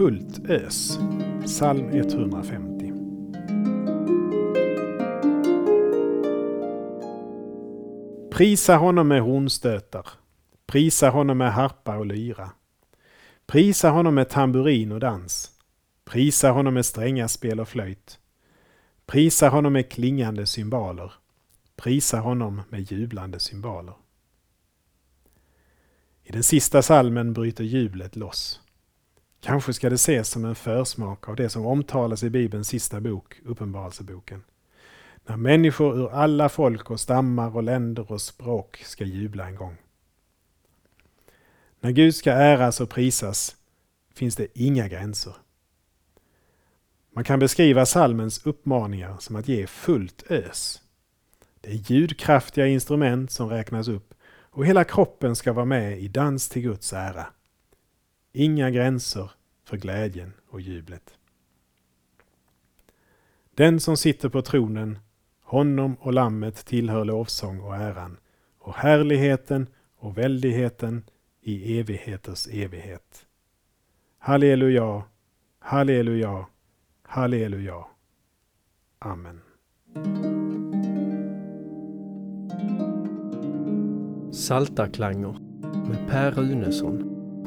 fullt ös. Psalm 150. Prisa honom med hornstötar. Prisa honom med harpa och lyra. Prisa honom med tamburin och dans. Prisa honom med strängaspel och flöjt. Prisa honom med klingande cymbaler. Prisa honom med jublande cymbaler. I den sista salmen bryter jublet loss. Kanske ska det ses som en försmak av det som omtalas i Bibelns sista bok, Uppenbarelseboken. När människor ur alla folk och stammar och länder och språk ska jubla en gång. När Gud ska äras och prisas finns det inga gränser. Man kan beskriva salmens uppmaningar som att ge fullt ös. Det är ljudkraftiga instrument som räknas upp och hela kroppen ska vara med i dans till Guds ära. Inga gränser för glädjen och jublet. Den som sitter på tronen, honom och lammet tillhör lovsång och äran och härligheten och väldigheten i evigheters evighet. Halleluja, halleluja, halleluja. Amen. Saltarklanger med Per Runesson